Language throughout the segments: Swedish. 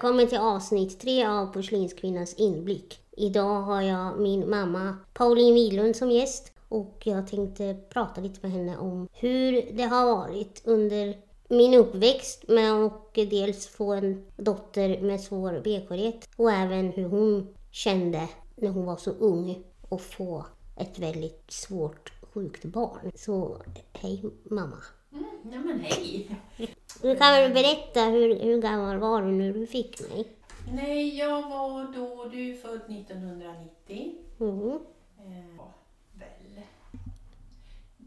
Välkommen till avsnitt 3 av Porslinskvinnans inblick. Idag har jag min mamma Pauline Widlund som gäst och jag tänkte prata lite med henne om hur det har varit under min uppväxt med och dels få en dotter med svår benskörhet och även hur hon kände när hon var så ung och få ett väldigt svårt sjukt barn. Så hej mamma. Mm, ja men hej! Du kan väl berätta hur, hur gammal var du när du fick mig? Nej, jag var då, du är född 1990. Mm. Eh, var väl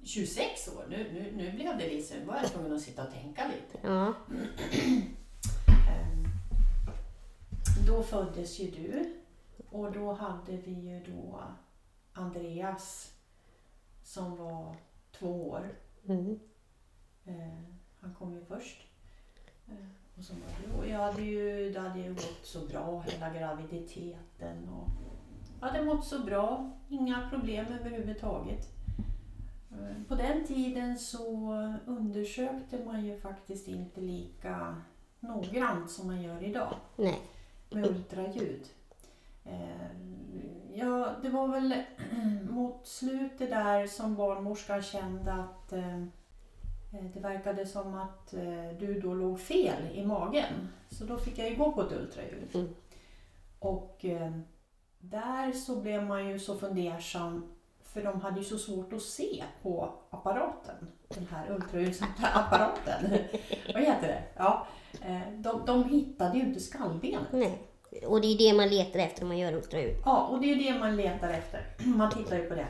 26 år. Nu, nu, nu blev det lite, nu var jag tvungen att sitta och tänka lite. Ja. Ehm, Då föddes ju du och då hade vi ju då Andreas som var två år. Mm. Eh, han kom ju först. Eh, och så var det, och jag hade ju, det hade ju gått så bra hela graviditeten. Och jag hade mått så bra, inga problem överhuvudtaget. Eh, På den tiden så undersökte man ju faktiskt inte lika noggrant som man gör idag Nej. med ultraljud. Ja, det var väl mot slutet där som barnmorskan kände att det verkade som att eh, du då låg fel i magen. Så då fick jag ju gå på ett ultraljud. Mm. Och eh, där så blev man ju så fundersam för de hade ju så svårt att se på apparaten. Den här ultraljudsapparaten. Vad heter det? Ja. eh, De, de hittade ju inte skallbenet. Nej. Och det är det man letar efter när man gör ultraljud. Ja, och det är det man letar efter. Man tittar ju på det.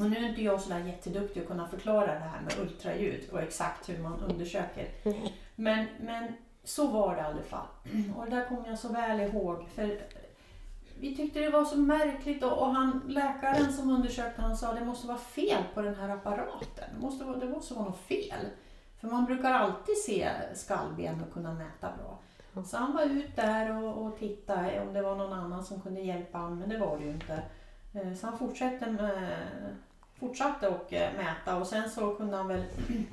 Och nu är inte jag sådär jätteduktig att kunna förklara det här med ultraljud och exakt hur man undersöker. Men, men så var det i alla fall. Och det där kommer jag så väl ihåg. För vi tyckte det var så märkligt och, och han, läkaren som undersökte han sa det måste vara fel på den här apparaten. Det måste, det måste vara något fel. För man brukar alltid se skallben och kunna mäta bra. Så han var ut där och, och tittade om det var någon annan som kunde hjälpa honom, men det var det ju inte. Eh, Så han fortsatte, med, fortsatte och eh, mäta och sen så kunde han väl...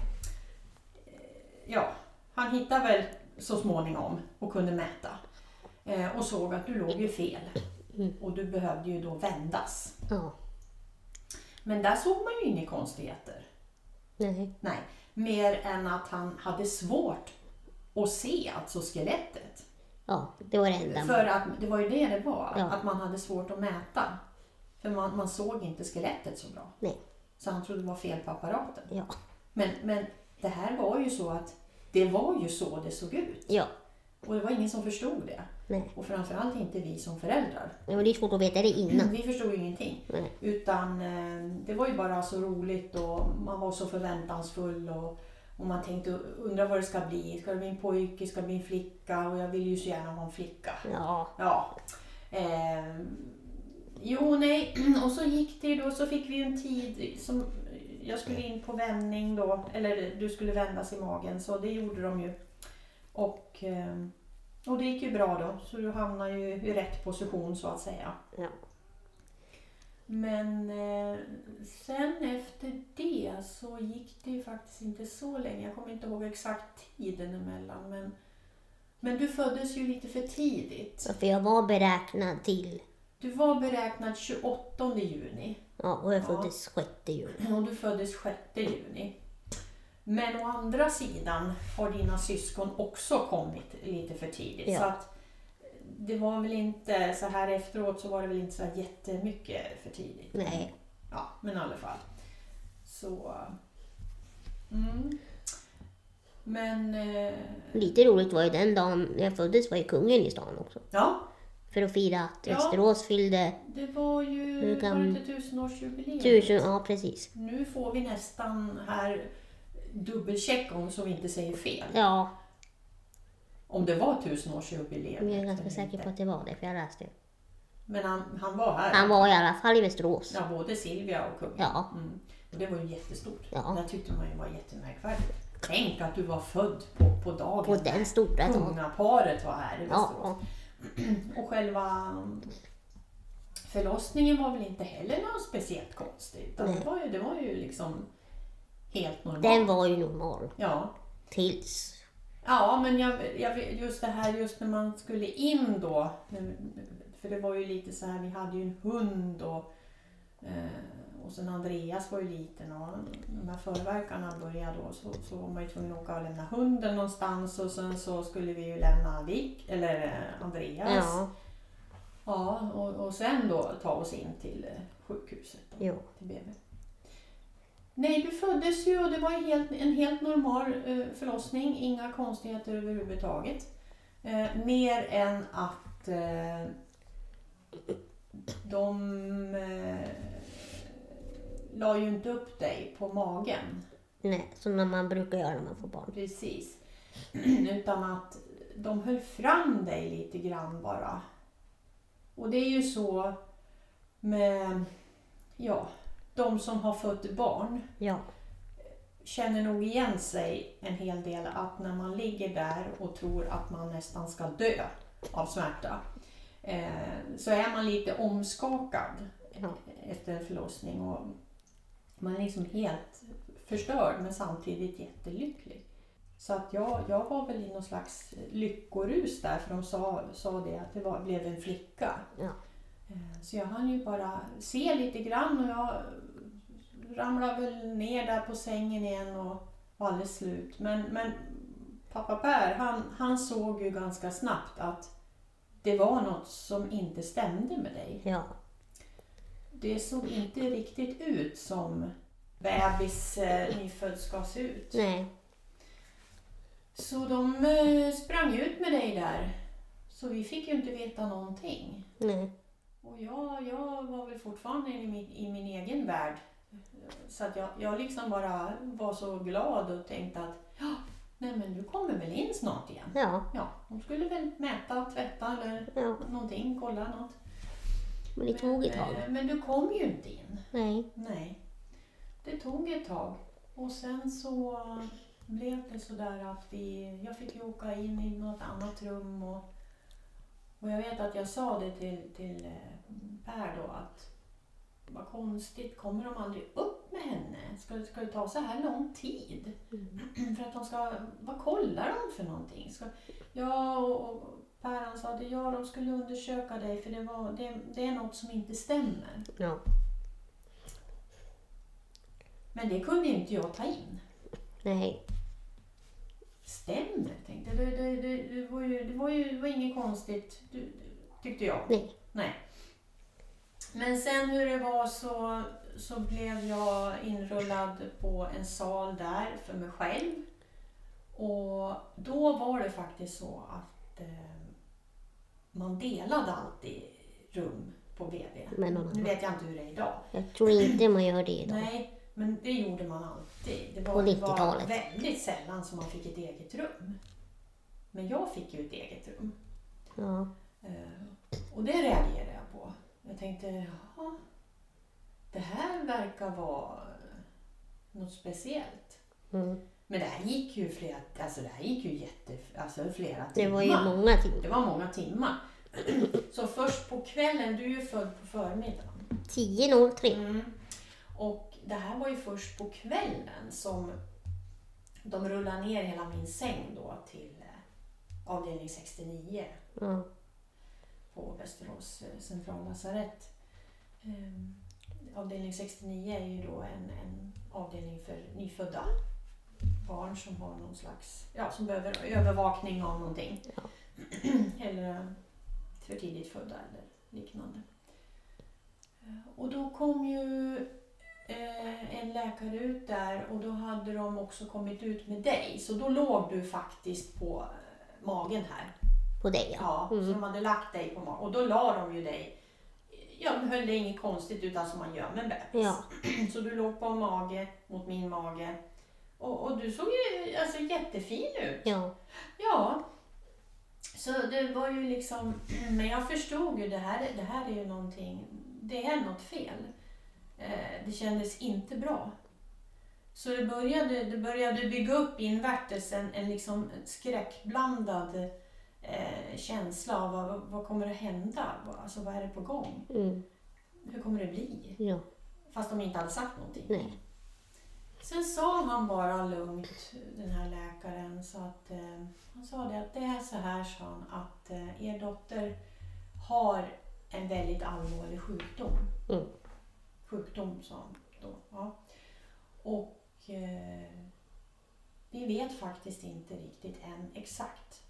Ja, han hittade väl så småningom och kunde mäta. Eh, Och såg att du låg ju fel. Mm. Och du behövde ju då vändas. Ja. Men där såg man ju inga konstigheter. Nej. Nej, mer än att han hade svårt att se alltså skelettet. Ja, det var det enda. För att det var ju det det var, Ja. att man hade svårt att mäta. För man, man såg inte skelettet så bra. Nej. Så han trodde det var fel på apparaten. Ja. Men, men det här var ju så att det var ju så det såg ut. Ja. Och det var ingen som förstod det. Nej. Och framförallt inte vi som föräldrar. Ja, Men det är svårt att veta det innan. Vi förstod ju ingenting. Nej. Utan eh, det var ju bara så roligt och man var så förväntansfull och, och man tänkte undra vad det ska bli. Ska det bli en pojke? Ska det bli en flicka? Och jag vill ju så gärna ha en flicka. Ja. Ja. Eh, jo, nej. Och så gick det ju då, så fick vi ju en tid som jag skulle in på vändning då, eller du skulle vändas i magen, så det gjorde de ju. Och, eh, och det gick ju bra då, så du hamnade ju i rätt position så att säga. Ja. Men eh, sen efter det så gick det ju faktiskt inte så länge. Jag kommer inte ihåg exakt tiden emellan. Men, men du föddes ju lite för tidigt. För jag var beräknad till, Du var beräknad 28 juni ja, och jag Ja. föddes 6 juni. och du föddes 6 juni. Men å andra sidan har dina syskon också kommit lite för tidigt. Ja. Så att det var väl inte, så här efteråt så var det väl inte så här jättemycket för tidigt. Nej. Ja, men i alla fall. Så... Mm. Men... Eh, Lite roligt var ju den dagen jag föddes var ju kungen i stan också. ja, För att fira att Ja. Västerås fyllde det var ju... Hur Var gam- det inte tusenårsjubileum? tusen, ja precis. Nu får vi nästan här dubbelcheck om så vi inte säger fel. Ja, Om det var tusenårsjubileum. jag är ganska säker på att det var det, för jag läste det. Men han, han var här. Han var i alla fall i Västerås. Ja, både Silvia och kungen. Ja. Mm. Och det var ju jättestort. Ja. Det tyckte man ju var jättemärkvärdigt. Tänk att du var född på, på dagen. På den stora dagen. Kungaparet var här i Västerås. Ja, Och själva förlossningen var väl inte heller något speciellt konstigt. Det, var ju, det var ju liksom helt normalt. den var ju normal. Ja. Tills Ja, men jag, jag, just det här just när man skulle in då. För det var ju lite så här, vi hade ju en hund och, eh, och sen Andreas var ju liten och här förverkarna började då så, så var man ju tvungen att åka och lämna hunden någonstans och sen så skulle vi ju lämna Vick, eller eh, Andreas. Ja. Ja, och, och sen då ta oss in till eh, sjukhuset. Då, Jo. till BB. Nej, du föddes ju och det var en helt, en helt normal eh, förlossning. Inga konstigheter överhuvudtaget. Eh, mer än att eh, de eh, la ju inte upp dig på magen. Nej, som man brukar göra när man får barn. Precis. Utan att de höll fram dig lite grann bara. Och det är ju så med ja, de som har fött barn Ja. känner nog igen sig en hel del att när man ligger där och tror att man nästan ska dö av smärta eh, så är man lite omskakad Ja. efter en förlossning och man är liksom helt förstörd men samtidigt jättelycklig. Så att jag, jag var väl i någon slags lyckorus där för de sa, sa det att det var, blev en flicka. Ja. Eh, Så jag hann ju bara se lite grann och jag ramlade väl ner där på sängen igen och var alldeles slut. Men, men pappa Per, han, han såg ju ganska snabbt att det var något som inte stämde med dig. Ja. Det såg inte riktigt ut som bebis eh, nyfödd ska se ut. Nej. Så de eh, sprang ut med dig där. Så vi fick ju inte veta någonting. Nej. Och jag, jag var väl fortfarande i min, i min egen värld. Så att jag, jag liksom bara var så glad och tänkte att ja, nej men du kommer väl in snart igen. Ja. Ja, de skulle väl mäta, tvätta eller Ja. någonting, kolla något. Men det tog ett tag. Men, du kom ju inte in. Nej. Nej, det tog ett tag. Och sen så blev det sådär att vi, jag fick ju åka in i något annat rum och, och jag vet att jag sa det till, till eh, Per då att vad konstigt, kommer de aldrig upp med henne? Ska, ska det ta så här lång tid? För att de ska, vad kollar de för någonting? Ska, ja, och, och Per han sa att ja, de skulle undersöka dig för det, var, det, det är något som inte stämmer. Ja. Men det kunde inte jag ta in. Nej. Stämmer, tänkte jag. Det, det, det, det, var ju, det, var ju, det var inget konstigt, du, tyckte jag. Nej. Nej. Men sen hur det var så, så blev jag inrullad på en sal där för mig själv. Och då var det faktiskt så att eh, man delade alltid rum på BB. Med någon Nu annan. vet jag inte hur det är idag. Jag tror inte man gör det idag. Nej, men det gjorde man alltid. Det På var, det var 90-talet. väldigt sällan som man fick ett eget rum. Men jag fick ju ett eget rum. Ja. Eh, och det reagerade jag på. Jag tänkte, jaha, det här verkar vara något speciellt. Mm. Men det här gick ju flera, alltså det här gick ju jätte, alltså flera Det timmar. var ju många timmar. Det var många timmar. Så först på kvällen, du är ju född på förmiddagen. 10.03. Mm. Och det här var ju först på kvällen som de rullade ner hela min säng då till eh, avdelning 69 Ja. på Västerås eh, centrallasarett. Ehm, avdelning 69 är ju då en, en avdelning för nyfödda barn som har någon slags, ja som behöver övervakning av någonting. Ja. eller för tidigt födda eller liknande. Eh, Och då kom ju eh, en läkare ut där och då hade de också kommit ut med dig. Så då låg du faktiskt på eh, magen här. På dig ja. Ja, så Mm. de hade lagt dig på magen. Och då la de ju dig, ja, de höll dig inget konstigt utan som man gör med en bebis. Ja. Så du låg på mage mot min mage. Och, och du såg ju alltså, jättefin ut. Ja. Ja. Så det var ju liksom, men jag förstod ju det här, det här är ju någonting, det är något fel. Eh, det kändes inte bra. Så det började, det började bygga upp invärtes en, en liksom skräckblandad eh, känsla av vad, vad kommer att hända? Vad- Alltså vad är det på gång? Mm. Hur kommer det bli? Ja. Fast de inte hade sagt någonting. Nej. Sen sa han bara lugnt, den här läkaren, så att, eh, han sa det att det är så här, sa han, att eh, er dotter har en väldigt allvarlig sjukdom. Mm. Sjukdom, sa han då. Ja. Och eh, vi vet faktiskt inte riktigt än exakt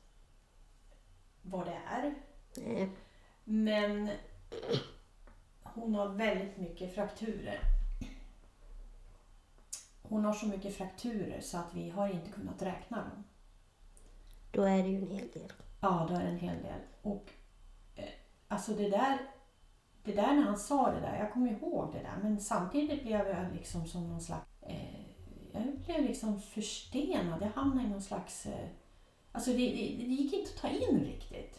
vad det är. Nej. Men hon har väldigt mycket frakturer. Hon har så mycket frakturer så att vi har inte kunnat räkna dem. Då är det ju en hel del. Ja, det är en hel del. Och eh, alltså det där, det där när han sa det där, jag kommer ihåg det där, men samtidigt blev jag liksom som någon slags, eh, jag blev liksom förstenad. Jag hamnade i någon slags, eh, alltså det, det, det gick inte att ta in riktigt.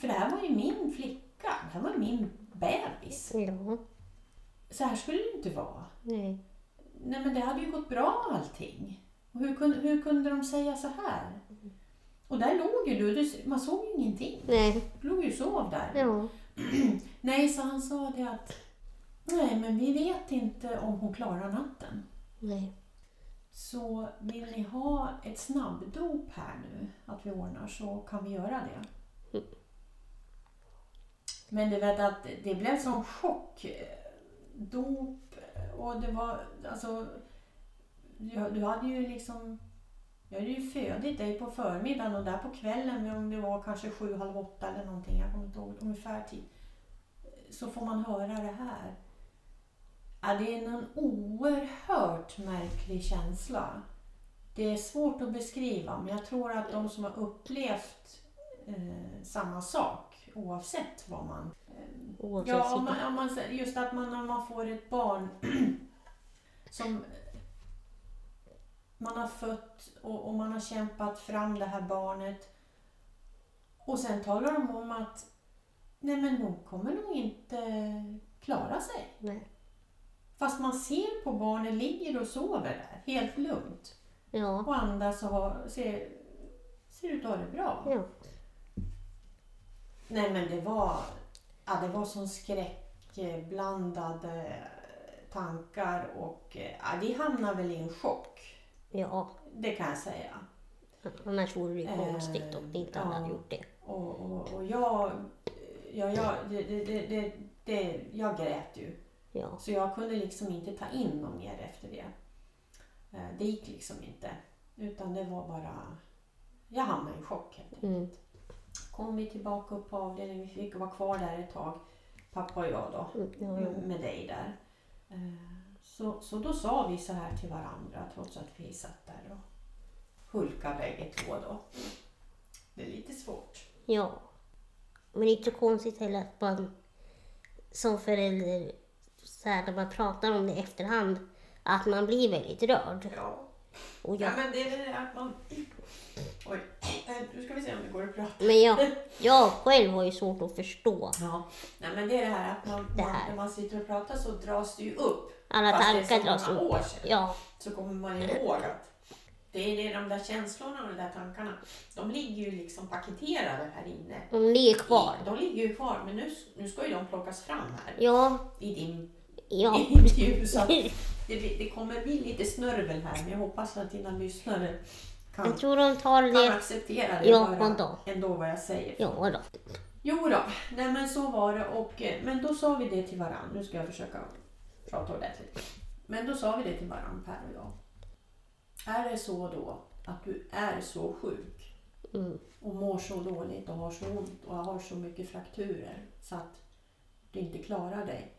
För det här var ju min flicka, det här var min bebis. Ja. Så här skulle det inte vara. Nej. Nej men det hade ju gått bra allting. Och hur, kunde, hur kunde de säga så här? Och där låg ju du, du man såg ju ingenting. Nej. Du låg ju och sov där. Ja. Nej, så han sa det att nej men vi vet inte om hon klarar natten. Nej. Så vill ni ha ett snabbdop här nu, att vi ordnar, så kan vi göra det. Men du vet att det blev sån chock. Dop och det var alltså... Du, du hade ju liksom... Jag hade ju födit dig på förmiddagen och där på kvällen, om det var kanske sju, halv åtta eller någonting, jag kommer inte ihåg, ungefär tid. Så får man höra det här. Ja, det är en oerhört märklig känsla. Det är svårt att beskriva, men jag tror att de som har upplevt eh, samma sak, oavsett vad man... Eh, Oavsett ja, om man, om man, just att man, när man får ett barn som man har fött och, och man har kämpat fram det här barnet och sen talar de om att nej men hon kommer nog inte klara sig. Nej. Fast man ser på barnet ligger och sover där, helt lugnt. Ja. Och andas och har, ser, ser ut att ha det bra. Ja. Nej men det var, ja, det var sån skräckblandade tankar och ja, vi hamnade väl i en chock. Ja. Det kan jag säga. Annars vore det ju Eh, konstigt om ni inte hade ja. gjort det. Och, och, och jag, ja, jag, det, det, det, det, det, jag grät ju. Ja. Så jag kunde liksom inte ta in något mer efter det. Eh, Det gick liksom inte. Utan det var bara... Jag hamnade i chock helt enkelt. Mm. Kom vi tillbaka upp på avdelningen. Vi fick vara kvar där ett tag. Pappa och jag då. Mm, Ja, ja. Med dig där. Eh, Så, så då sa vi så här till varandra trots att vi satt där och hulkade bägge två då. Det är lite svårt. ja. Men det är inte konstigt heller att man som förälder, så här, när man pratar om det i efterhand, att man blir väldigt rörd. Ja. Och Ja, jag, men det är att man... Eh, nu ska vi se om det går att prata. men jag, jag själv har ju svårt att förstå Ja, nej men det är det här att man, Det man, här. när man sitter och pratar så dras det ju upp. alla Fast det är tankar dras många upp. år sedan. Ja, Så kommer man ihåg att det är det, de där känslorna och de där tankarna, de ligger ju liksom paketerade här inne. de ligger kvar. I, de ligger ju kvar, men nu, nu ska ju de plockas fram här Ja, i din ja. intervju. Så att det, det kommer bli lite snörvel här, men jag hoppas att dina lyssnare kan, Jag tror de tar kan det. acceptera det Ja, bara vadå? ändå vad jag säger. Ja då. Jo då, nej men så var det och eh, men då sa vi det till varandra. Nu ska jag försöka prata ordentligt. Men då sa vi det till varandra Per och jag. Är det så då att du är så sjuk Mm. och mår så dåligt och har så ont och har så mycket frakturer så att du inte klarar dig.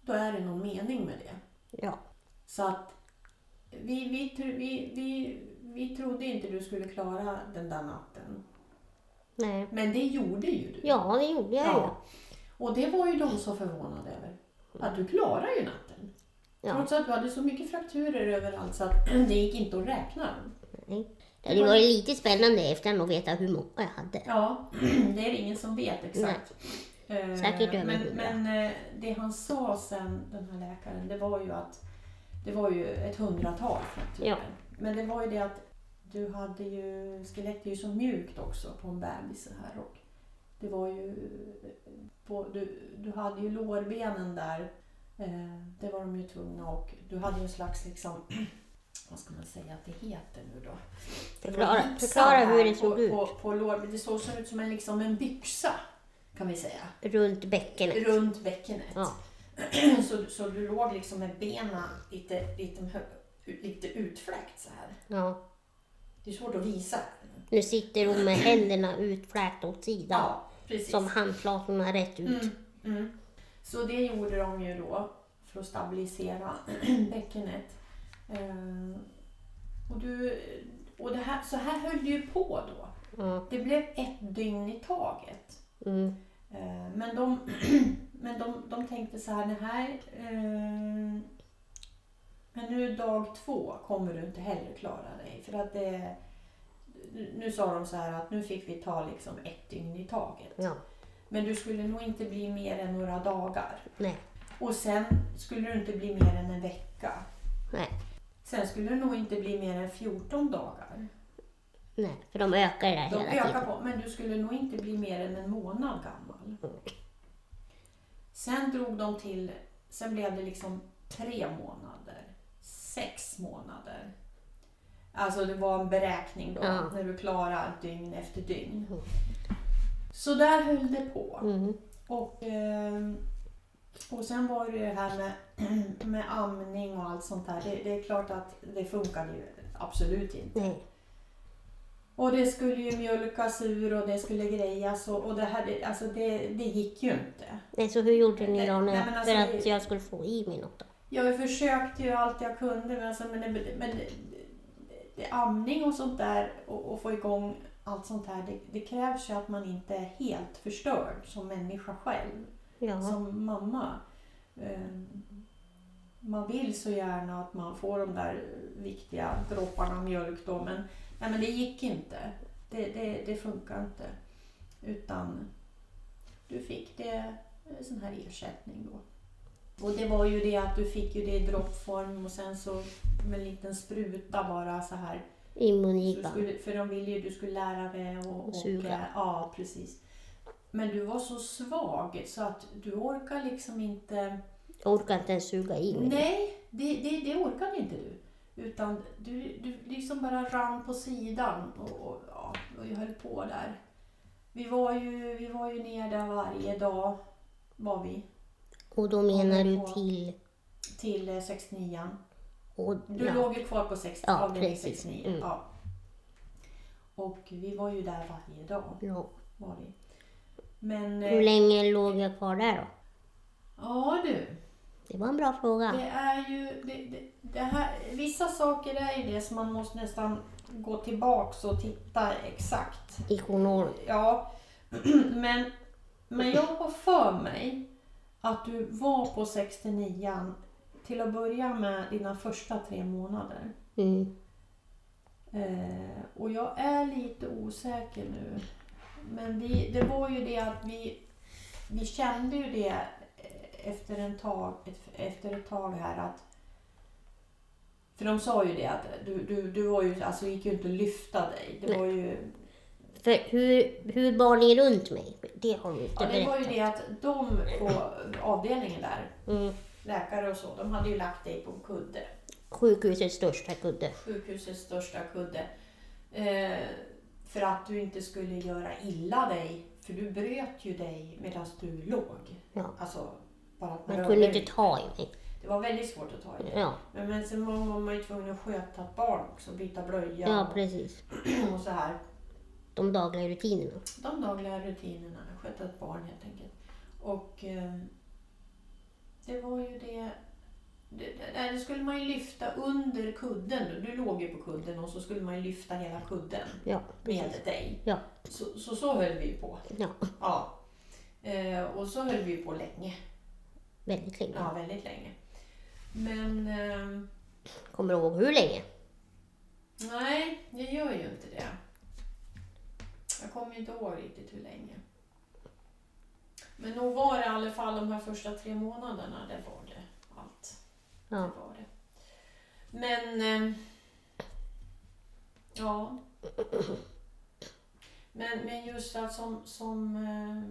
Då är det någon mening med det. Ja. Så att vi, vi, vi, vi, vi trodde inte du skulle klara den där natten. Nej. Men det gjorde ju du. Ja, det gjorde jag ju. Och det var ju de så förvånade över. Att du klarar ju natten. Ja. Trots att du hade så mycket frakturer överallt så att det gick inte att räkna dem. Nej. Det hade varit lite spännande efter att veta hur många jag hade. Ja, det är ingen som vet exakt. Eh, Säkert över men, men eh, det han sa sen, den här läkaren, det var ju att det var ju ett hundratal frakturer. Ja. Men det var ju det att du hade ju, skelettet är ju så mjukt också på en bebis så här och det var ju, på, du, du hade ju lårbenen där Eh, det var de ju tvungna och du hade ju en slags liksom vad ska man säga att det heter nu då? Förklara, hur det såg på, ut. På, på lår, det såg ut som en, liksom en byxa kan vi säga. Runt bäckenet. Runt bäckenet. Ja. Så, så du låg liksom med benen lite, lite, lite utfläkt så här. ja. Det är svårt att visa. Nu sitter hon med händerna utfläkta åt sidan. Ja, precis. Som handflatorna rätt ut. Mm, mm. Så det gjorde de ju då för att stabilisera bäckenet. Eh, och du, och det här, så här höll det ju på då. Ja. Det blev ett dygn i taget. Mm. Eh, men de, men de, de tänkte så här, det här eh, men nu dag två kommer du inte heller klara dig. För att det, nu sa de så här att nu fick vi ta liksom ett dygn i taget. ja. Men du skulle nog inte bli mer än några dagar. Nej. Och sen skulle du inte bli mer än en vecka. Nej. Sen skulle du nog inte bli mer än 14 dagar. Nej. För de ökar det De hela ökar tiden. på, men du skulle nog inte bli mer än en månad gammal. Sen drog de till, sen blev det liksom tre månader, sex månader. Alltså det var en beräkning då, Ja. när du klarar dygn efter dygn. Mm. Så där höll det på. Mm. Och, eh, och sen var det ju det här med, med amning och allt sånt där. Det, det är klart att det funkade ju absolut inte. Nej. Och det skulle ju mjölkas ur och det skulle grejas och, och det, här, alltså det, det gick ju inte. Nej, så hur gjorde ni då när, Nej, alltså, för det- att jag skulle få i mig något då? Jag försökte ju allt jag kunde men, alltså, men, det, men det, det, amning och sånt där och, och få igång allt sånt här. Det, det krävs ju att man inte är helt förstörd som människa själv. Ja. som mamma. Eh, Man vill så gärna att man får de där viktiga dropparna mjölk då men, nej, men det gick inte. Det, det, det funkar inte. Utan du fick det en sån här ersättning då. Och det var ju det att du fick ju det i droppform och sen så med en liten spruta bara så här. I mungipan. för de ville ju att du skulle lära dig och, och Suga. eh, Ja, precis. Men du var så svag så att du orkar liksom inte... Jag orkar inte ens suga i mig. Nej, det, det, det orkade inte du. Utan du, du liksom bara rann på sidan och, och, ja, och jag höll på där. Vi var ju, vi var ju ner där varje dag, var vi, Och då menar du till... till eh, 69 Och, Du ja. låg ju kvar på 60, Ja, avdelning precis. 69. Mm. Ja. Och vi var ju där varje dag. ja. Var vi. Men, Hur eh, länge låg jag kvar där då? ja du. Det var en bra fråga. Det är ju, det, det, det här, vissa saker är ju det som man måste nästan gå tillbaks och titta exakt. I journal. Ja, men, men jag har för mig att du var på 69 till att börja med dina första tre månader. Mm. Eh, och jag är lite osäker nu. Men vi, det var ju det att vi, vi kände ju det efter, en tag, efter ett tag här att för de sa ju det att du, du, du var ju, alltså gick ju inte att lyfta dig. Det var ju, För hur, hur bar ni runt mig? Det har du inte ja, det var ju det att de på avdelningen där, Mm. läkare och så, de hade ju lagt dig på en kudde. Sjukhusets största kudde. sjukhusets största kudde. Eh, för att du inte skulle göra illa dig. För du bröt ju dig medan du låg. Ja. Alltså, bara Man kunde dig. inte ta i mig. Det var väldigt svårt att ta i det. Ja, Men, men sen var man ju tvungen att sköta ett barn också. Byta blöja ja precis. och så här. De dagliga rutinerna. De dagliga rutinerna. Sköta ett barn helt enkelt. Och eh, det var ju det. Det, det, det skulle man ju lyfta under kudden. Du låg ju på kudden och så skulle man ju lyfta hela kudden. Ja, med dig. Ja. Så, så, så höll vi ju på. Ja, Ja. Eh, och så höll vi ju på länge. väldigt länge. Ja, väldigt länge. Men ehm, Kommer du ihåg hur länge? nej, jag gör ju inte det. Jag kommer inte ihåg riktigt hur länge. Men nog var det i alla fall de här första tre månaderna, det var det allt. Det Ja, var det. Men... ehm, ja. Men, men just att som... som eh,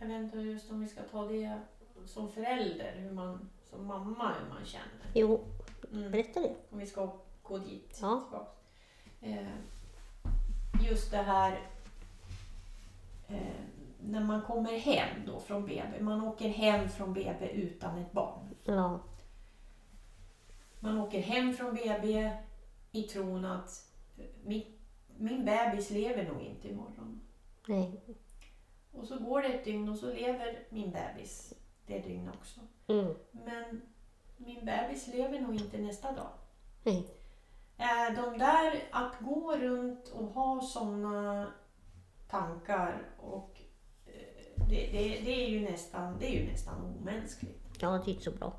jag vet inte just om vi ska ta det som förälder, hur man, som mamma, hur man känner. Jo, Mm. berätta det. Om vi ska gå dit Ja. Eh, just det här eh, när man kommer hem då från BB. Man åker hem från BB utan ett barn. Ja, Man åker hem från BB i tron att min, min bebis lever nog inte imorgon. nej. Och så går det ett dygn och så lever min bebis det dygn också. Mm. Men min bebis lever nog inte nästa dag. Nej. Eh, De där att gå runt och ha sådana tankar och eh, det, det, det, är ju nästan, det är ju nästan omänskligt. Ja, det är inte så bra.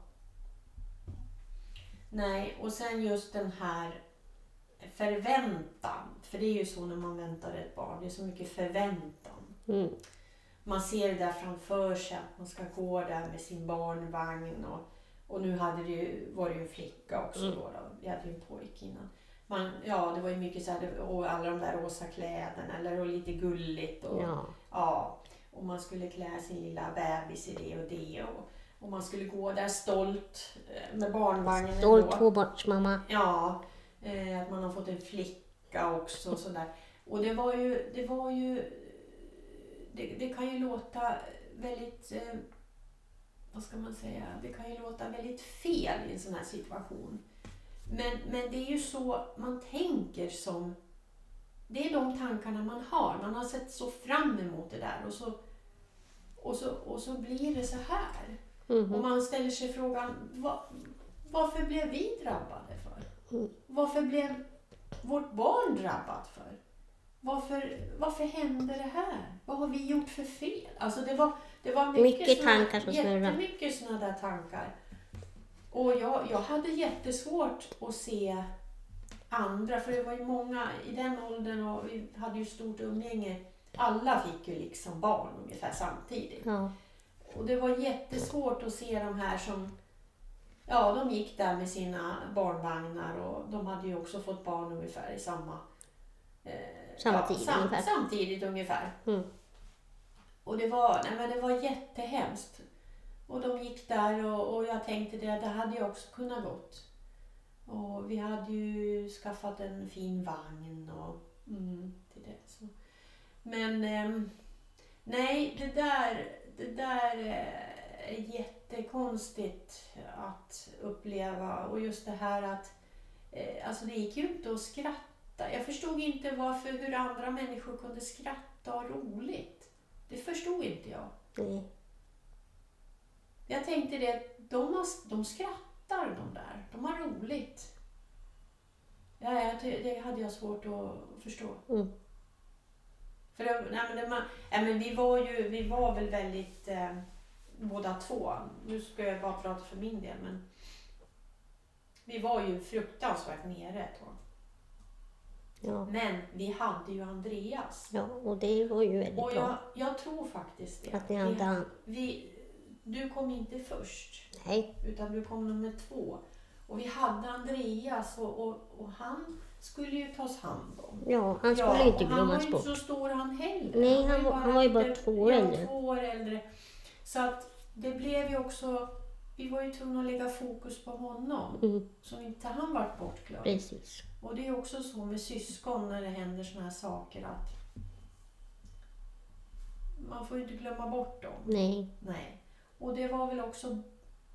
Nej, och sen just den här förväntan. För det är ju så när man väntar ett barn, det är så mycket förväntan. Mm. Man ser det där framför sig att man ska gå där med sin barnvagn och, och nu hade det ju, var det ju en flicka också då, då. Vi hade ju en pojke innan. Man, ja, det var ju mycket så här, och alla de där rosa kläderna eller och lite gulligt och Ja, Ja, och man skulle klä sin lilla bebis i det och det. Och, och man skulle gå där stolt eh, med barnvagnen. stolt tvåbarnsmamma. Ja, eh, att man har fått en flicka också. Och sådär. Och det var ju, det var ju, det, det kan ju låta väldigt, eh, vad ska man säga, det kan ju låta väldigt fel i en sån här situation. Men, men det är ju så man tänker som, det är de tankarna man har. Man har sett så fram emot det där och så, och så, och så blir det så här. Mhm. Och man ställer sig frågan, va, varför blev vi drabbade för? Mm. Varför blev vårt barn drabbat för? Varför, varför hände det här? Vad har vi gjort för fel? Alltså det var, det var mycket, Mycket såna- tankar som snurrar. Jättemycket sådana där tankar. Och jag, jag hade jättesvårt att se andra, för det var ju många i den åldern och vi hade ju stort umgänge. Alla fick ju liksom barn ungefär samtidigt. Ja, Och det var jättesvårt att se de här som, ja de gick där med sina barnvagnar och de hade ju också fått barn ungefär i samma, eh, Samma tid ungefär. Samtidigt ungefär. Mm. Och det var, nej men det var jättehemskt. Och de gick där och, och jag tänkte det, det hade jag också kunnat gått. Och vi hade ju skaffat en fin vagn och mm, till det. Så. Men ehm, nej, det där, det där eh, är jättekonstigt att uppleva. Och just det här att, eh, alltså det gick ju inte att skratta. Jag förstod inte varför, hur andra människor kunde skratta och roligt. Det förstod inte jag. nej. Jag tänkte det, de, har, de skrattar de där. De har roligt. Ja, det hade jag svårt att förstå. Mm. För det, nej, men det, man, nej, men vi var ju, vi var väl väldigt, eh, båda två, nu ska jag bara prata för min del, men vi var ju fruktansvärt nere ett tag. Ja. Men vi hade ju Andreas. ja, och det var ju väldigt Och bra. jag, jag tror faktiskt det. Att ni hade han. vi, du kom inte först. Nej, utan du kom nummer två. Och vi hade Andreas och, och, och han skulle ju tas hand om. ja, han skulle Ja, inte och Han var glömmas ju bort. inte så stor han heller. Nej, han var- han var ju bara två år äldre. två år äldre. Så att det blev ju också, vi var ju tvungna att lägga fokus på honom. Mm, Så inte han vart bortglömd. precis. Och det är också så med syskon när det händer såna här saker att man får ju inte glömma bort dem. Nej, Nej. Och det var väl också,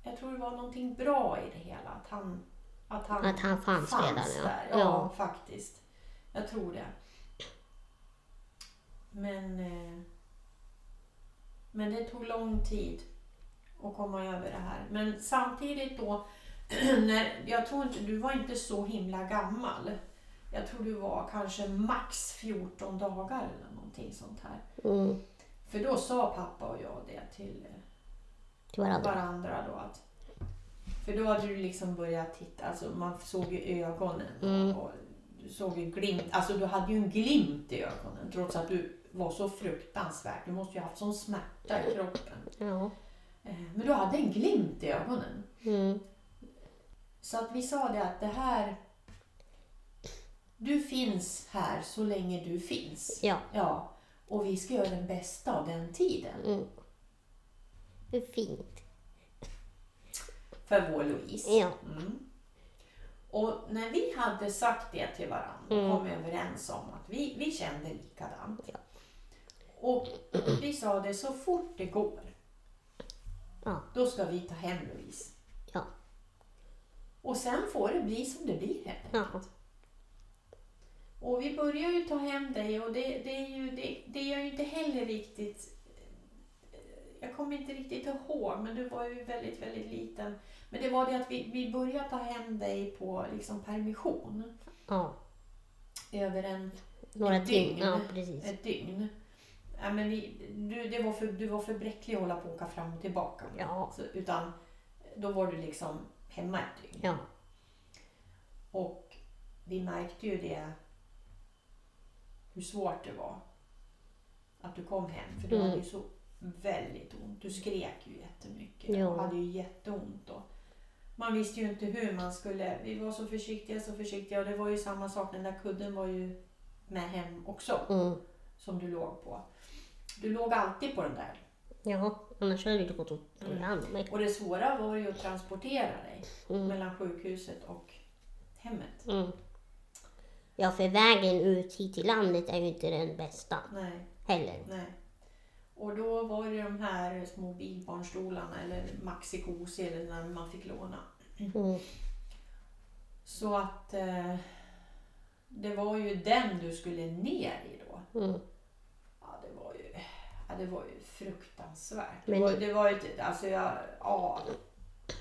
jag tror det var någonting bra i det hela. Att han, att han, att han fanns, redan. Ja. där. Ja, ja. faktiskt. Jag tror det. Men, eh, men det tog lång tid att komma över det här. Men samtidigt då, när, jag tror inte, du var inte så himla gammal. Jag tror du var kanske max 14 dagar eller någonting sånt här. Mm, För då sa pappa och jag det till eh, till varandra. varandra då. Att, för då hade du liksom börjat titta, alltså man såg ju ögonen. Mm. Och, du såg ju glimt, alltså du hade ju en glimt i ögonen trots att du var så fruktansvärt. Du måste ju ha haft sån smärta i kroppen. Ja. Eh, Men du hade en glimt i ögonen. Mm, Så att vi sa det att det här, du finns här så länge du finns. ja. Ja, och vi ska göra den bästa av den tiden. Mm. Är fint. för vår Louise. Ja. Mm. Och när vi hade sagt det till varandra och Mm. kom överens om att vi, vi kände likadant. Ja. Och vi sa det så fort det går, Ja. då ska vi ta hem Louise. Och sen får det bli som det blir helt enkelt. Och vi börjar ju ta hem dig och det, det, är ju, det, det är jag ju inte heller riktigt... Jag kommer inte riktigt ihåg, men du var ju väldigt, väldigt liten. Men det var det att vi, vi började ta hem dig på liksom permission ja. över en, Några Ett dygn. Ja, precis. ett dygn. Ja, men vi, du, det var för, du var för bräcklig att hålla på och åka fram och tillbaka. Ja. Så, utan då var du liksom hemma ett dygn. Ja. Och vi märkte ju det, hur svårt det var att du kom hem. För du Mm. hade ju så väldigt ont. Du skrek ju jättemycket Ja. och hade ju jätteont. Och man visste ju inte hur man skulle. Vi var så försiktiga, så försiktiga. Och det var ju samma sak, den där kudden var ju med hem också. Mm. Som du låg på. Du låg alltid på den där. Ja, annars hade det gått att ta Mm. hand om mig. Och det svåra var ju att transportera dig Mm. mellan sjukhuset och hemmet. Mm. Ja, för vägen ut hit till landet är ju inte den bästa Nej. heller. Nej. Och då var det de här små bilbarnstolarna eller maxikosi eller när man fick låna. Mm. Så att eh, det var ju den du skulle ner i då. Mm. Ja, det var ju, ja, det var ju fruktansvärt. Men det, var, det var ju, inte- alltså jag, ja.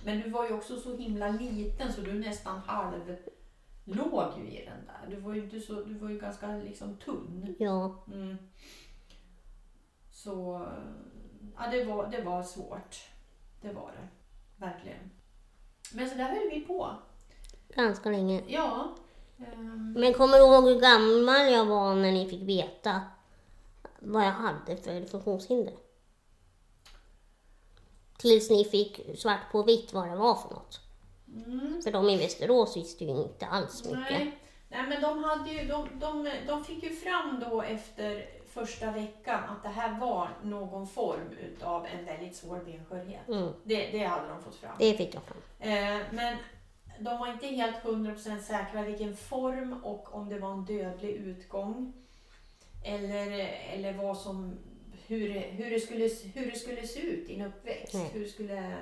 Men du var ju också så himla liten så du nästan halv låg ju i den där. Du var ju, inte så, du var ju ganska liksom tunn. Ja, Mm. Så ja, det, var, det var svårt. Det var det. Verkligen. Men så där höll vi på. ganska länge. Ja. ehm, Men kommer du ihåg hur gammal jag var när ni fick veta vad jag hade för funktionshinder? Tills ni fick svart på vitt vad det var för något. mm, För de i Västerås visste ju inte alls mycket. nej. nej, men de, hade ju, de, de, de fick ju fram då efter första veckan att det här var någon form utav en väldigt svår benskörhet. Mm, Det, det hade de fått fram. det fick jag fram. Eh, men de var inte helt 100% säkra vilken form och om det var en dödlig utgång. Eller, eller vad som, hur, hur, det skulle, hur det skulle se ut i en uppväxt. Nej. Hur skulle,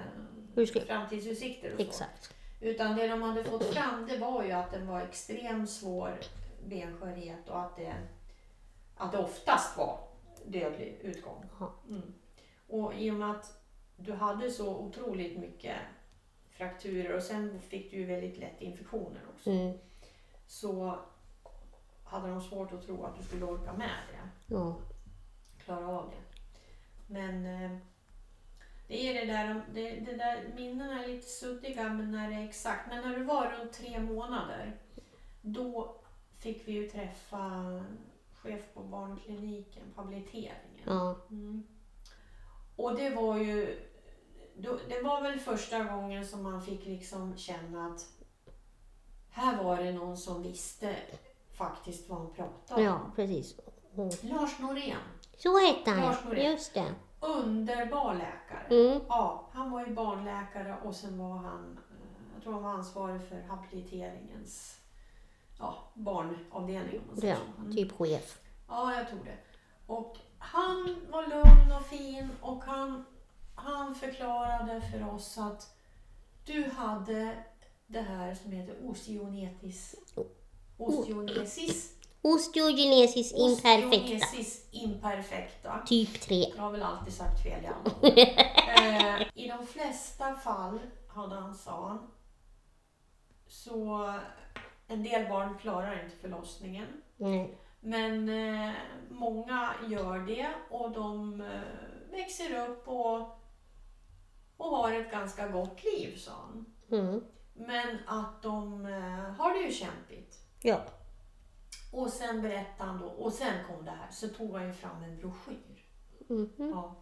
Hur skulle- framtidsutsikter och så. Exakt. Utan det de hade fått fram det var ju att den var extremt svår benskörhet och att det, att det oftast var dödlig utgång. Mm. Och i och med att du hade så otroligt mycket frakturer och sen fick du ju väldigt lätt infektioner också. Mm, Så hade de svårt att tro att du skulle orka med det, ja. klara av det. Men eh, det är det där, det, det där, minnena är lite suddiga men när det är exakt. Men när du var runt tre månader, då fick vi ju träffa chef på barnkliniken på habiliteringen. ja. Mm. Och det var ju, det var väl första gången som man fick liksom känna att här var det någon som visste faktiskt vad han pratade om. Ja, precis. Mm. Lars Norén, Så hette Lars han, Norén. just det. underbar läkare. Mm. Ja, han var ju barnläkare och sen var han, eh, jag tror han var ansvarig för habiliteringens ja, barnavdelning. Om man säger Ja, så. Mm. typ chef. Ja, jag tror det. Och han var lugn och fin och han, han förklarade för oss att du hade det här som heter osteonetis, osteonesis, Osteogenesis imperfecta. osteonesis imperfecta. Typ 3. Jag har väl alltid sagt fel i alla år. eh, I de flesta fall, hade han sa så en del barn klarar inte förlossningen. Nej. Men eh, många gör det och de eh, växer upp och, och har ett ganska gott liv, sa han. Mm. Men att de eh, har det ju kämpigt. Ja. Och sen berättade han då, och sen kom det här, så tog han ju fram en broschyr. Mhm. Ja.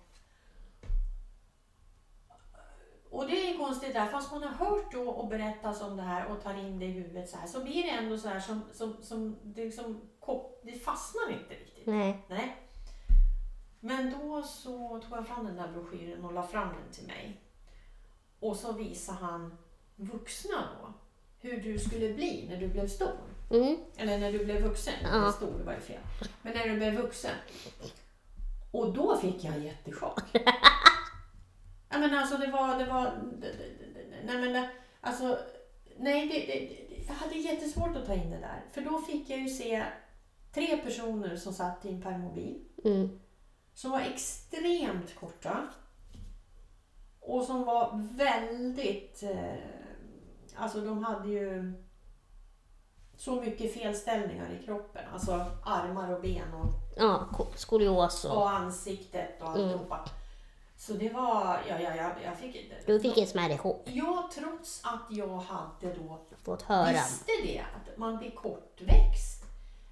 Och det är konstigt där, fast man har hört då och berättas om det här och tar in det i huvudet så här, så blir det ändå så här som, som, som det, liksom, det fastnar inte riktigt. Nej. Nej. Men då så tog jag fram den där broschyren och la fram den till mig. Och så visade han vuxna då, hur du skulle bli när du blev stor. Mm. Eller när du blev vuxen. Ja. Stor var ju fel. Men när du blev vuxen. Och då fick jag jättechock. ja, men alltså det var, det var, nej men det, alltså, nej det, det, det, jag hade jättesvårt att ta in det där. För då fick jag ju se tre personer som satt i en permobil. Mm. Som var extremt korta. Och som var väldigt, eh, alltså de hade ju så mycket felställningar i kroppen. Alltså armar och ben och Ja, ko- skolios och... och ansiktet och alltihopa. Så det var, ja, ja, ja jag fick inte. Du fick en smärrechock. Ja, trots att jag hade då Fått höra. visste det, att man blir kortväxt.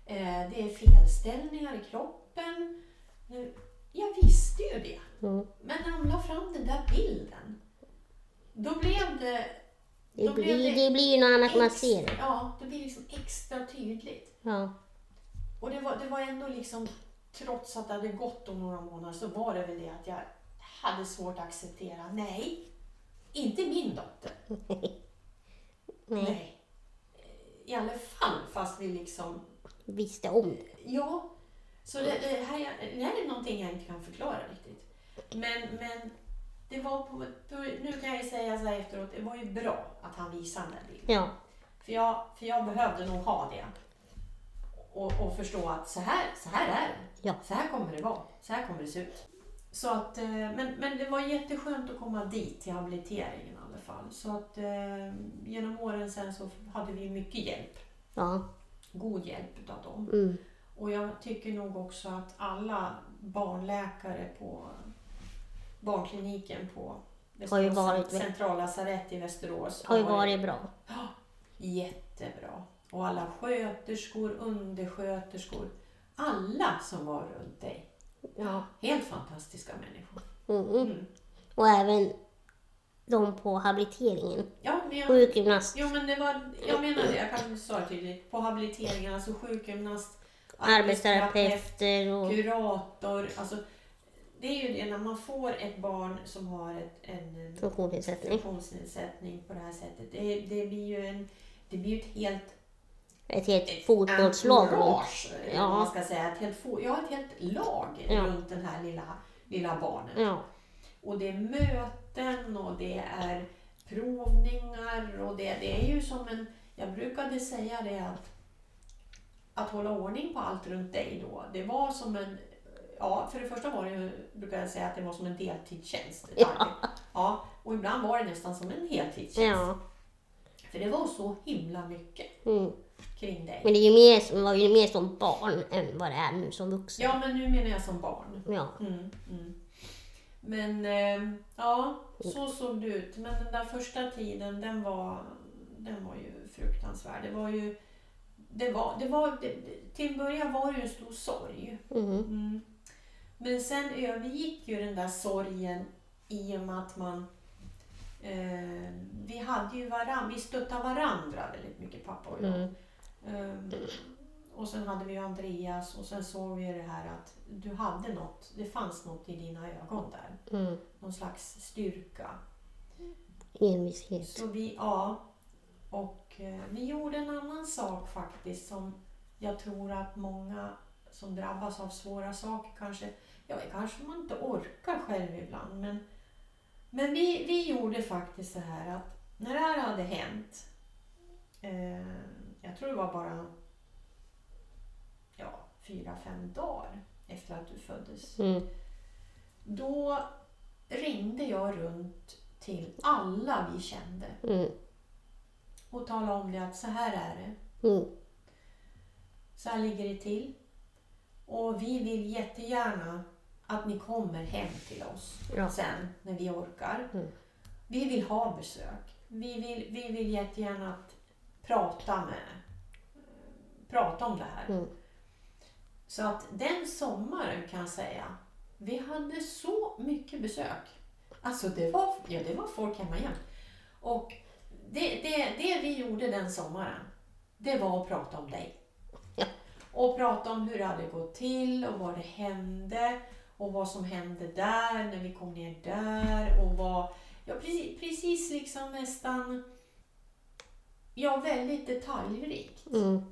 Eh, det är felställningar i kroppen. Jag visste ju det. Mm. Men när de la fram den där bilden, då blev det... Det blir, det blir ju något annat man ser. Ja, det blir liksom extra tydligt. Ja. Och det var, det var ändå liksom, trots att det hade gått om några månader så var det väl det att jag hade svårt att acceptera. Nej, inte min dotter. Nej. I alla fall fast vi liksom, Visste om det. ja. Så det, det, här, det här är någonting jag inte kan förklara riktigt. Men, men det var på, på, nu kan jag säga så här efteråt, det var ju bra att han visade den bilden. Ja. För jag, för jag behövde nog ha det. Och, och förstå att så här, så här är det. Ja. Så här kommer det vara. Så här kommer det se ut. Så att, eh, men, men det var jätteskönt att komma dit till habiliteringen i alla fall. Så att eh, genom åren sen så hade vi mycket hjälp. Ja. God hjälp utav dem. Mm. Och jag tycker nog också att alla barnläkare på barnkliniken på Har ju varit- centrallasarett i Västerås Har ju varit bra. Jättebra. Och alla sköterskor, undersköterskor, alla som var runt dig. Ja. Helt fantastiska människor. Mm. Mm. Och även de på habiliteringen. Ja, men jag, Sjukgymnast, jo, men det var, jag menar det, jag kan säga det tydligt. På habiliteringen, alltså sjukgymnast, arbetsterapeuter och... kurator. Alltså, det är ju det när man får ett barn som har ett, en Funktionsnedsättning. funktionsnedsättning på det här sättet. Det, det blir ju en, det blir ett helt Ett helt fotbollslag entourage, eller Ja. man ska säga. Ett helt, ja, ett helt lag Ja. runt den här lilla, lilla barnet. Ja. Och det är möten och det är provningar och det, det är ju som en, jag brukade säga det att att hålla ordning på allt runt dig då, det var som en, ja för det första var det brukar jag säga att det var som en deltidstjänst. Ja. ja och ibland var det nästan som en heltidstjänst. ja. För det var så himla mycket Mm. kring dig. Men det är ju mer, var ju mer som barn än vad det är nu som vuxen. Ja men nu menar jag som barn. Ja. Mm, mm. Men eh, ja, så såg det ut. Men den där första tiden den var, den var ju fruktansvärd. Det var ju, det var, det var, det, det- till en början var det ju en stor sorg. Mm. Men sen övergick ju den där sorgen i och med att man eh, vi hade ju varann, vi stöttade varandra väldigt mycket pappa och jag. Mm. Ehm, och sen hade vi ju Andreas och sen såg vi det här att du hade något, det fanns något i dina ögon där. Mm. Någon slags styrka. Envishet. Så vi, ja. Och eh, vi gjorde en annan sak faktiskt som jag tror att många som drabbas av svåra saker kanske, ja kanske man inte orkar själv ibland men, men vi, vi gjorde faktiskt så här att när det här hade hänt, eh, jag tror det var bara ja, fyra, fem dagar efter att du föddes. Mm. Då ringde jag runt till alla vi kände Mm. och talade om det att så här är det. Mm. Så här ligger det till. Och vi vill jättegärna att ni kommer hem till oss Ja. sen när vi orkar. Mm. Vi vill ha besök. Vi vill, vi vill jättegärna att prata med prata om det här. Mm. Så att den sommaren kan jag säga, vi hade så mycket besök. Alltså det var, ja, det var folk hemma igen. Och det, det, det vi gjorde den sommaren, det var att prata om dig. Ja. Och prata om hur det hade gått till och vad det hände och vad som hände där när vi kom ner där och vad, Ja, precis, precis liksom nästan... Ja, väldigt detaljrikt. Mm.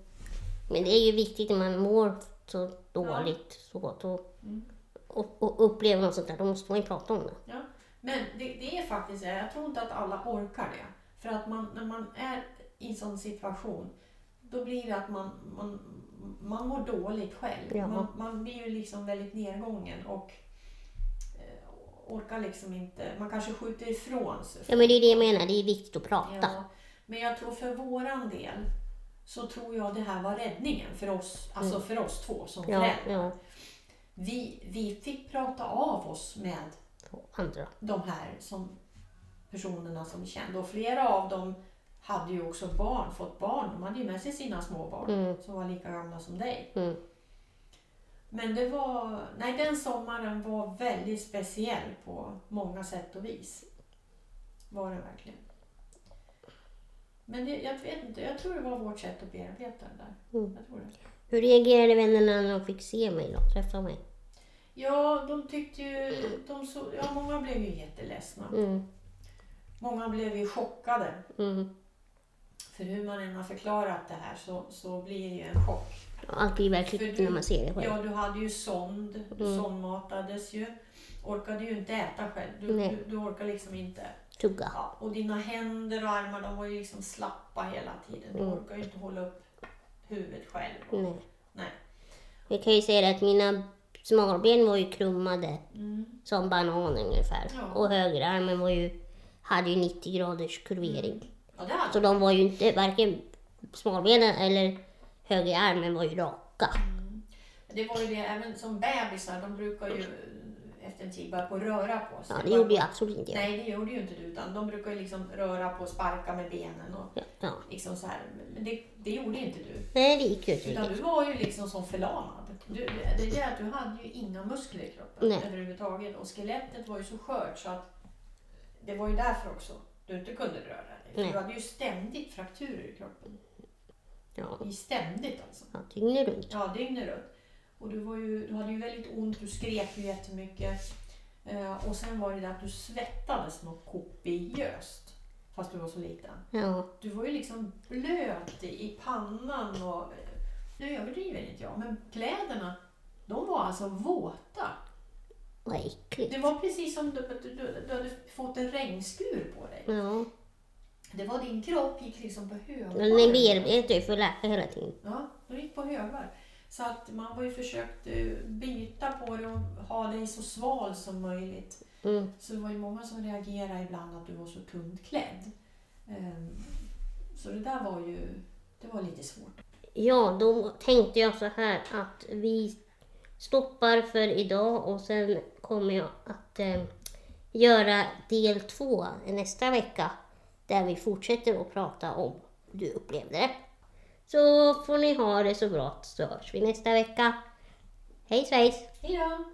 Men det är ju viktigt när man mår så dåligt så, då, Mm. och, och upplever något sånt där, då måste man ju prata om det. Ja. Men det, det är faktiskt jag tror inte att alla orkar det. För att man, när man är i en sån situation, då blir det att man, man, man mår dåligt själv. Ja. Man, man blir ju liksom väldigt nedgången och eh, orkar liksom inte, man kanske skjuter ifrån sig. Ja men det är det jag menar, det är viktigt att prata. Ja, men jag tror för våran del så tror jag det här var räddningen för oss, alltså för oss två som Mm. Ja, föräldrar. ja, Vi, vi fick prata av oss med andra. de här som personerna som vi kände. Och flera av dem hade ju också barn, fått barn. De hade ju med sig sina små barn Mm. som var lika gamla som dig. Mm. Men det var, nej den sommaren var väldigt speciell på många sätt och vis. Var det verkligen. Men det, jag vet inte, jag tror det var vårt sätt att bearbeta det där. Mm. Jag tror det. Hur reagerade vännerna när de fick se mig då, träffa mig? Ja, de tyckte ju, de så, ja många blev ju jätteledsna. Mm. Många blev ju chockade. Mm. För hur man än har förklarat det här så, så blir det ju en chock. Allt blir verkligt när man ser det själv. Ja, du hade ju sond, du Mm. sondmatades ju. Orkade ju inte äta själv. Du, Nej. du, du orkar liksom inte. Tugga. Ja, och dina händer och armar de var ju liksom slappa hela tiden. Du Mm. orkar ju inte hålla upp huvudet själv. Och, Nej. Nej. Jag kan ju säga att mina smalben var ju krummade Mm. som banan ungefär. Ja. Och högerarmen var ju, hade ju 90 graders kurvering. Hade Så de var ju inte, varken smalbenen eller högerarmen var ju raka. Det var ju det, även som bebisar, de brukar ju efter en tid börja på att röra på sig. Ja, det gjorde jag absolut inte jag. Nej, det gjorde ju inte du. Utan de brukar ju liksom röra på och sparka med benen och Ja, ja. liksom så här. Men det, det gjorde inte du. Nej, det gick ju inte Utan du var ju liksom som förlamad. Du, det är att du hade ju inga muskler i kroppen Nej. överhuvudtaget. Och skelettet var ju så skört så att det var ju därför också du inte kunde röra dig. För Nej. du hade ju ständigt frakturer i kroppen. Ja, I ständigt alltså. ja, dygnet runt. Ja, dygnet runt. Och du, var ju, du hade ju väldigt ont, du skrek ju jättemycket. Eh, och sen var det det att du svettades något kopiöst. Fast du var så liten. Ja, Du var ju liksom blöt i, pannan och... eh, Nu överdriver inte jag, men kläderna, de var alltså våta. Vad äckligt. Det var precis som du, du, du, hade fått en regnskur på dig. Ja, Det var din kropp gick liksom på högvarv. men den bearbetar ju för läka hela tiden. Ja, de gick på högvarv. Så att man var ju försökt eh, byta på det och ha dig så sval som möjligt. Mm. Så det var ju många som reagerade ibland att du var så tunt klädd. Ehm, Så det där var ju, det var lite svårt. Ja, då tänkte jag så här att vi stoppar för idag och sen kommer jag att eh, göra del två nästa vecka där vi fortsätter att prata om hur du upplevde det. Så får ni ha det så bra så hörs vi nästa vecka. Hej svejs! Hej då!